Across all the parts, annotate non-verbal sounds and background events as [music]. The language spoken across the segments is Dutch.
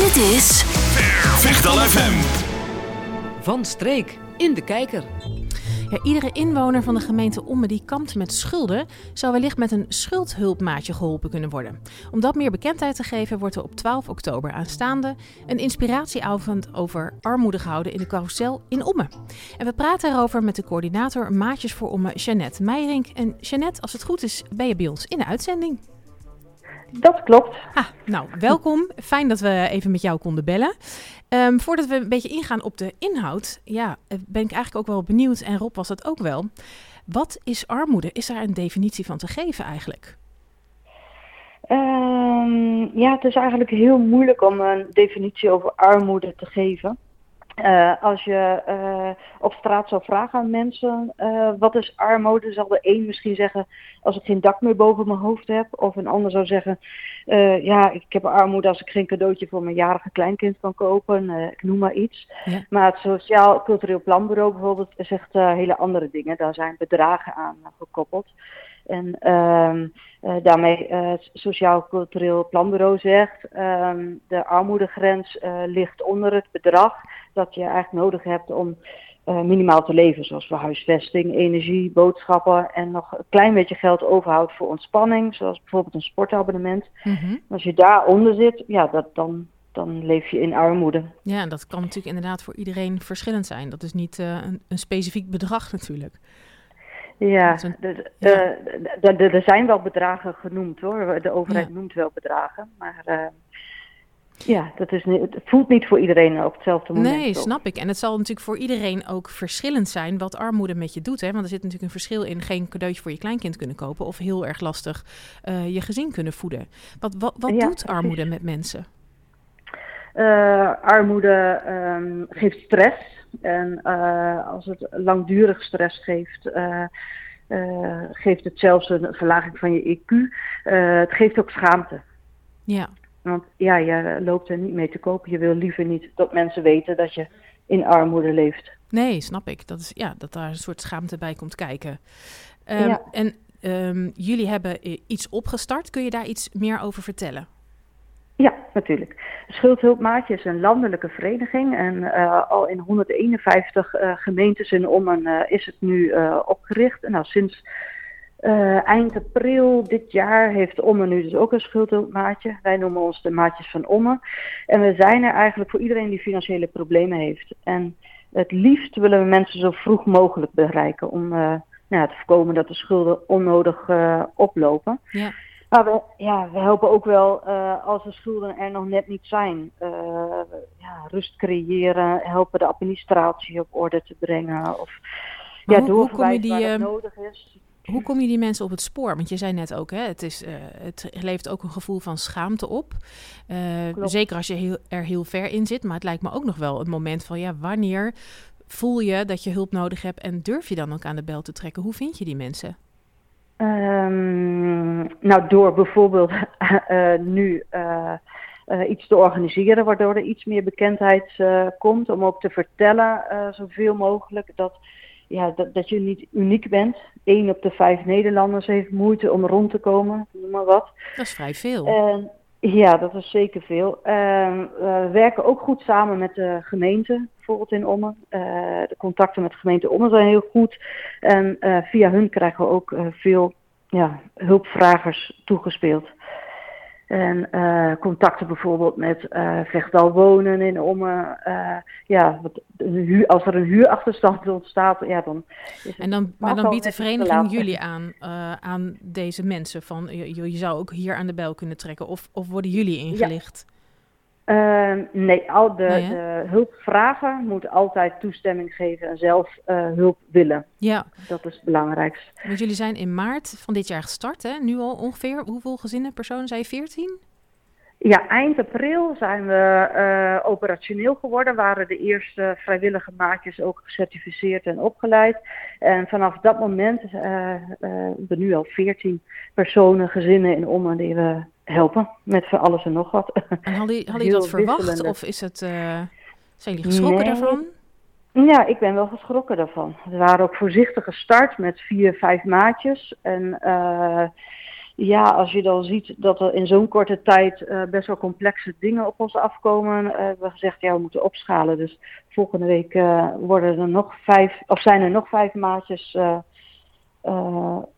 Dit is Vechtal FM. Van streek in de kijker. Ja, iedere inwoner van de gemeente Ommen die kampt met schulden, zou wellicht met een schuldhulpmaatje geholpen kunnen worden. Om dat meer bekendheid te geven, wordt er op 12 oktober aanstaande een inspiratieavond over armoede gehouden in de carousel in Ommen. En we praten erover met de coördinator Maatjes voor Ommen, Jeannette Meijering. En Jeannette, als het goed is, ben je bij ons in de uitzending. Dat klopt. Ah, nou, welkom. Fijn dat we even met jou konden bellen. Ehm, voordat we een beetje ingaan op de inhoud, ja, eh, ben ik eigenlijk ook wel benieuwd, en Rob was dat ook wel. Wat is armoede? Is daar een definitie van te geven eigenlijk? Um, ja, het is eigenlijk heel moeilijk om een definitie over armoede te geven. Uh, als je uh, op straat zou vragen aan mensen uh, wat is armoede, zal de een misschien zeggen als ik geen dak meer boven mijn hoofd heb. Of een ander zou zeggen, ja, ik heb armoede als ik geen cadeautje voor mijn jarige kleinkind kan kopen. ik noem maar iets. Ja. Maar het Sociaal Cultureel Planbureau bijvoorbeeld zegt hele andere dingen. Daar zijn bedragen aan gekoppeld. En uh, uh, daarmee uh, Sociaal Cultureel Planbureau zegt, uh, de armoedegrens ligt onder het bedrag dat je eigenlijk nodig hebt om minimaal te leven. Zoals voor huisvesting, energie, boodschappen en nog een klein beetje geld overhoudt voor ontspanning. Zoals bijvoorbeeld een sportabonnement. Mm -hmm. Als je daaronder zit, ja, dat, dan, dan leef je in armoede. Ja, en dat kan natuurlijk inderdaad voor iedereen verschillend zijn. Dat is niet een, een specifiek bedrag natuurlijk. Ja, er zijn wel bedragen genoemd hoor. De overheid ja. noemt wel bedragen. Maar uh, ja, dat is niet, het voelt niet voor iedereen op hetzelfde moment. Nee, op. snap ik. En het zal natuurlijk voor iedereen ook verschillend zijn wat armoede met je doet. Hè? Want er zit natuurlijk een verschil in geen cadeautje voor je kleinkind kunnen kopen. Of heel erg lastig uh, je gezin kunnen voeden. Wat, wat, wat ja, doet armoede precies. met mensen? Uh, armoede um, geeft stress. En uh, als het langdurig stress geeft, uh, uh, geeft het zelfs een verlaging van je IQ. het geeft ook schaamte. Ja. Want ja, je loopt er niet mee te kopen. Je wil liever niet dat mensen weten dat je in armoede leeft. Nee, snap ik. Dat, is, ja, dat daar een soort schaamte bij komt kijken. Um, ja. En um, jullie hebben iets opgestart. Kun je daar iets meer over vertellen? Ja, natuurlijk. Schuldhulpmaatje is een landelijke vereniging en uh, al in 151 uh, gemeentes in Ommen uh, is het nu opgericht. Nou, sinds eind april dit jaar heeft Ommen nu dus ook een schuldhulpmaatje. Wij noemen ons de maatjes van Ommen. En we zijn er eigenlijk voor iedereen die financiële problemen heeft. En het liefst willen we mensen zo vroeg mogelijk bereiken om nou, te voorkomen dat de schulden onnodig oplopen. Ja. Maar we, ja, we helpen ook wel uh, als de schulden er nog net niet zijn. Uh, ja, rust creëren, helpen de administratie op orde te brengen. Of maar ja, hoe, hoe kom je die, het nodig is. Hoe kom je die mensen op het spoor? Want je zei net ook, hè, het, is, uh, het levert ook een gevoel van schaamte op. zeker als je heel, er heel ver in zit. Maar het lijkt me ook nog wel het moment van, ja, wanneer voel je dat je hulp nodig hebt en durf je dan ook aan de bel te trekken? Hoe vind je die mensen? Um, nou, door bijvoorbeeld uh, [laughs] nu uh, uh, iets te organiseren, waardoor er iets meer bekendheid komt. Om ook te vertellen, zoveel mogelijk, dat, ja, dat, dat je niet uniek bent. Eén op de vijf Nederlanders heeft moeite om rond te komen, noem maar wat. Dat is vrij veel. Ja, dat is zeker veel. we werken ook goed samen met de gemeente, bijvoorbeeld in Ommen. de contacten met de gemeente Ommen zijn heel goed. En via hun krijgen we ook veel ja, hulpvragers toegespeeld. En uh, contacten bijvoorbeeld met uh, Vechtal Wonen in Ommen. Uh, ja, huur, als er een huurachterstand ontstaat, ja, dan is En dan, maar dan biedt de vereniging jullie aan, aan deze mensen van, je, je zou ook hier aan de bel kunnen trekken. Of, of worden jullie ingelicht? Ja. Uh, nee, al de, nee, de hulpvrager moet altijd toestemming geven en zelf uh, hulp willen. Ja. Dat is het belangrijkste. Want jullie zijn in maart van dit jaar gestart, hè? Nu al ongeveer. Hoeveel gezinnen, personen? Zijn je 14? Ja, eind april zijn we uh, operationeel geworden. Waren de eerste vrijwillige maatjes ook gecertificeerd en opgeleid. En vanaf dat moment uh, hebben nu al 14 personen, gezinnen in Ommen die we helpen met van alles en nog wat. En hadden jullie dat verwacht of is het, uh, zijn jullie geschrokken nee. daarvan? Ja, ik ben wel geschrokken daarvan. We waren ook voorzichtig gestart met vier, vijf maatjes. En uh, ja, als je dan ziet dat er in zo'n korte tijd uh, best wel complexe dingen op ons afkomen, uh, hebben we gezegd, ja, we moeten opschalen. Dus volgende week worden er nog vijf, of zijn er nog vijf maatjes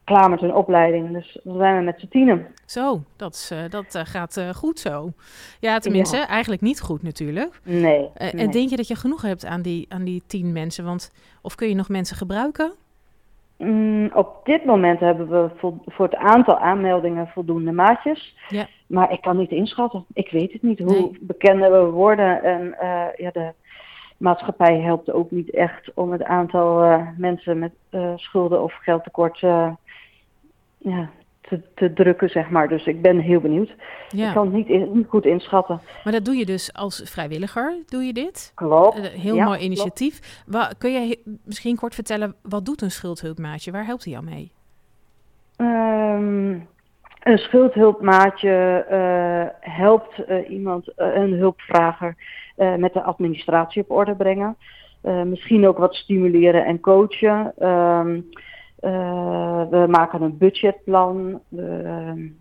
klaar met hun opleiding. Dus dan zijn we met z'n tienen. Zo, dat, is, dat gaat goed zo. Ja, tenminste, ja. eigenlijk niet goed natuurlijk. Nee, nee. En denk je dat je genoeg hebt aan die, aan die tien mensen? Want, of kun je nog mensen gebruiken? Mm, op dit moment hebben we voor het aantal aanmeldingen voldoende maatjes. Ja. Maar ik kan niet inschatten. Ik weet het niet hoe bekender we worden. En uh, ja, de maatschappij helpt ook niet echt om het aantal uh, mensen met uh, schulden of geldtekort ja, te, te, drukken, zeg maar. Dus ik ben heel benieuwd. Ja. Ik kan het niet, in, niet, goed inschatten. Maar dat doe je dus als vrijwilliger, doe je dit? Klopt. Een heel ja, mooi initiatief. Kun je misschien kort vertellen, wat doet een schuldhulpmaatje? Waar helpt hij jou mee? Um, een schuldhulpmaatje uh, helpt uh, iemand, uh, een hulpvrager, met de administratie op orde brengen. misschien ook wat stimuleren en coachen. Um, uh, we maken een budgetplan. We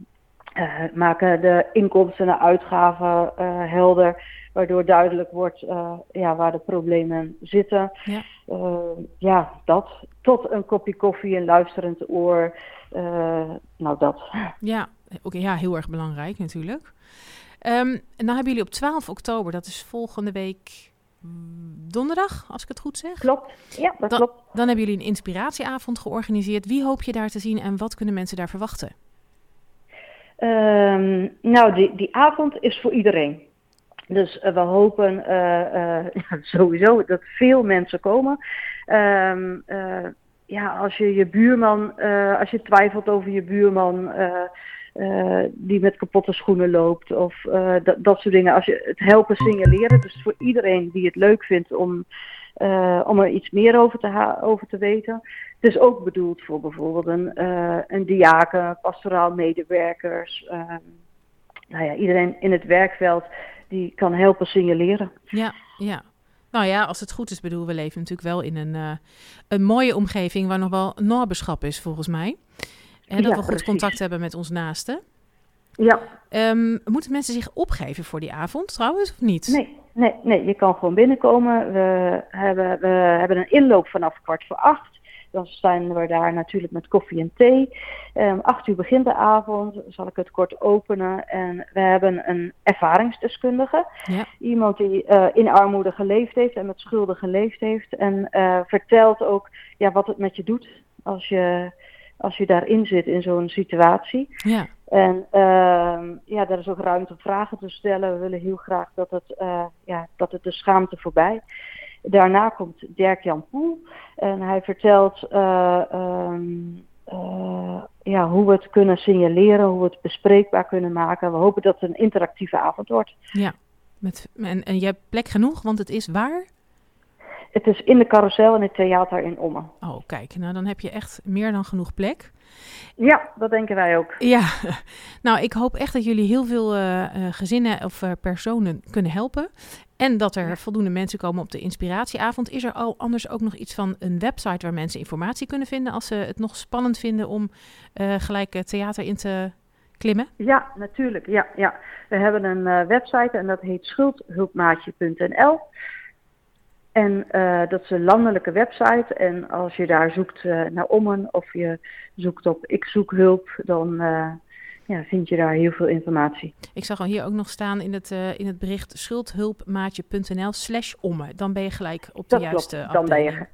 maken de inkomsten en de uitgaven helder. Waardoor duidelijk wordt ja, waar de problemen zitten. Ja. ja, dat. Tot een kopje koffie, een luisterend oor. nou, dat. Ja, okay, ja, heel erg belangrijk natuurlijk. Um, en dan hebben jullie op 12 oktober, dat is volgende week donderdag, als ik het goed zeg. Klopt, ja, dat dan, klopt. Dan hebben jullie een inspiratieavond georganiseerd. Wie hoop je daar te zien en wat kunnen mensen daar verwachten? Um, nou, die, die avond is voor iedereen. Dus uh, we hopen [laughs] uh, uh, sowieso dat veel mensen komen. Um, ja, als je je buurman, als je twijfelt over je buurman, uh, die met kapotte schoenen loopt of uh, dat, soort dingen. Als je het helpen signaleren, dus voor iedereen die het leuk vindt om, uh, om er iets meer over te, over te weten. Het is ook bedoeld voor bijvoorbeeld een, een diaken, pastoraal medewerkers. nou ja, iedereen in het werkveld die kan helpen signaleren. Ja, ja. Nou ja, als het goed is, bedoel, we leven natuurlijk wel in een, een mooie omgeving waar nog wel naberschap is, volgens mij. En dat ja, we goed precies. contact hebben met ons naasten. Ja. Um, moeten mensen zich opgeven voor die avond trouwens, of niet? Nee, nee, nee, je kan gewoon binnenkomen. We hebben, we hebben een inloop vanaf kwart voor acht. Dan zijn we daar natuurlijk met koffie en thee. Um, acht uur begint de avond, zal ik het kort openen. En we hebben een ervaringsdeskundige. Ja. Iemand die uh, in armoede geleefd heeft en met schulden geleefd heeft. En uh, vertelt ook ja, wat het met je doet als je, als je daarin zit in zo'n situatie. Ja. En uh, ja, daar is ook ruimte om vragen te stellen. We willen heel graag dat het, uh, ja, dat het de schaamte voorbij. Daarna komt Dirk-Jan Poel en hij vertelt uh, um, uh, ja, hoe we het kunnen signaleren, hoe we het bespreekbaar kunnen maken. We hopen dat het een interactieve avond wordt. Ja, Met, en, en je hebt plek genoeg, want het is waar? Het is in de carousel in het theater in Ommen. Oh, kijk, nou dan heb je echt meer dan genoeg plek. Ja, dat denken wij ook. Ja, [laughs] nou ik hoop echt dat jullie heel veel uh, uh, gezinnen of uh, personen kunnen helpen. En dat er voldoende mensen komen op de inspiratieavond. Is er al anders ook nog iets van een website waar mensen informatie kunnen vinden als ze het nog spannend vinden om gelijk het theater in te klimmen? Ja, natuurlijk. Ja, ja. We hebben een website en dat heet schuldhulpmaatje.nl. En uh, dat is een landelijke website. En als je daar zoekt uh, naar Ommen of je zoekt op Ik zoek hulp, dan uh, ja, vind je daar heel veel informatie. Ik zag al hier ook nog staan in het, in het bericht schuldhulpmaatje.nl slash Ommen. Dan ben je gelijk op de dat juiste klopt. Dan ben je,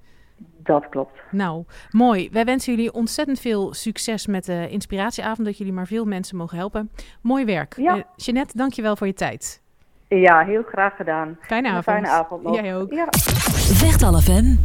dat klopt. Nou, mooi. Wij wensen jullie ontzettend veel succes met de inspiratieavond. Dat jullie maar veel mensen mogen helpen. Mooi werk. Ja. Jeanette, dankjewel voor je tijd. Ja, heel graag gedaan. Fijne avond. Fijne avond nog. Jij ook. Ja. Vechtal FM.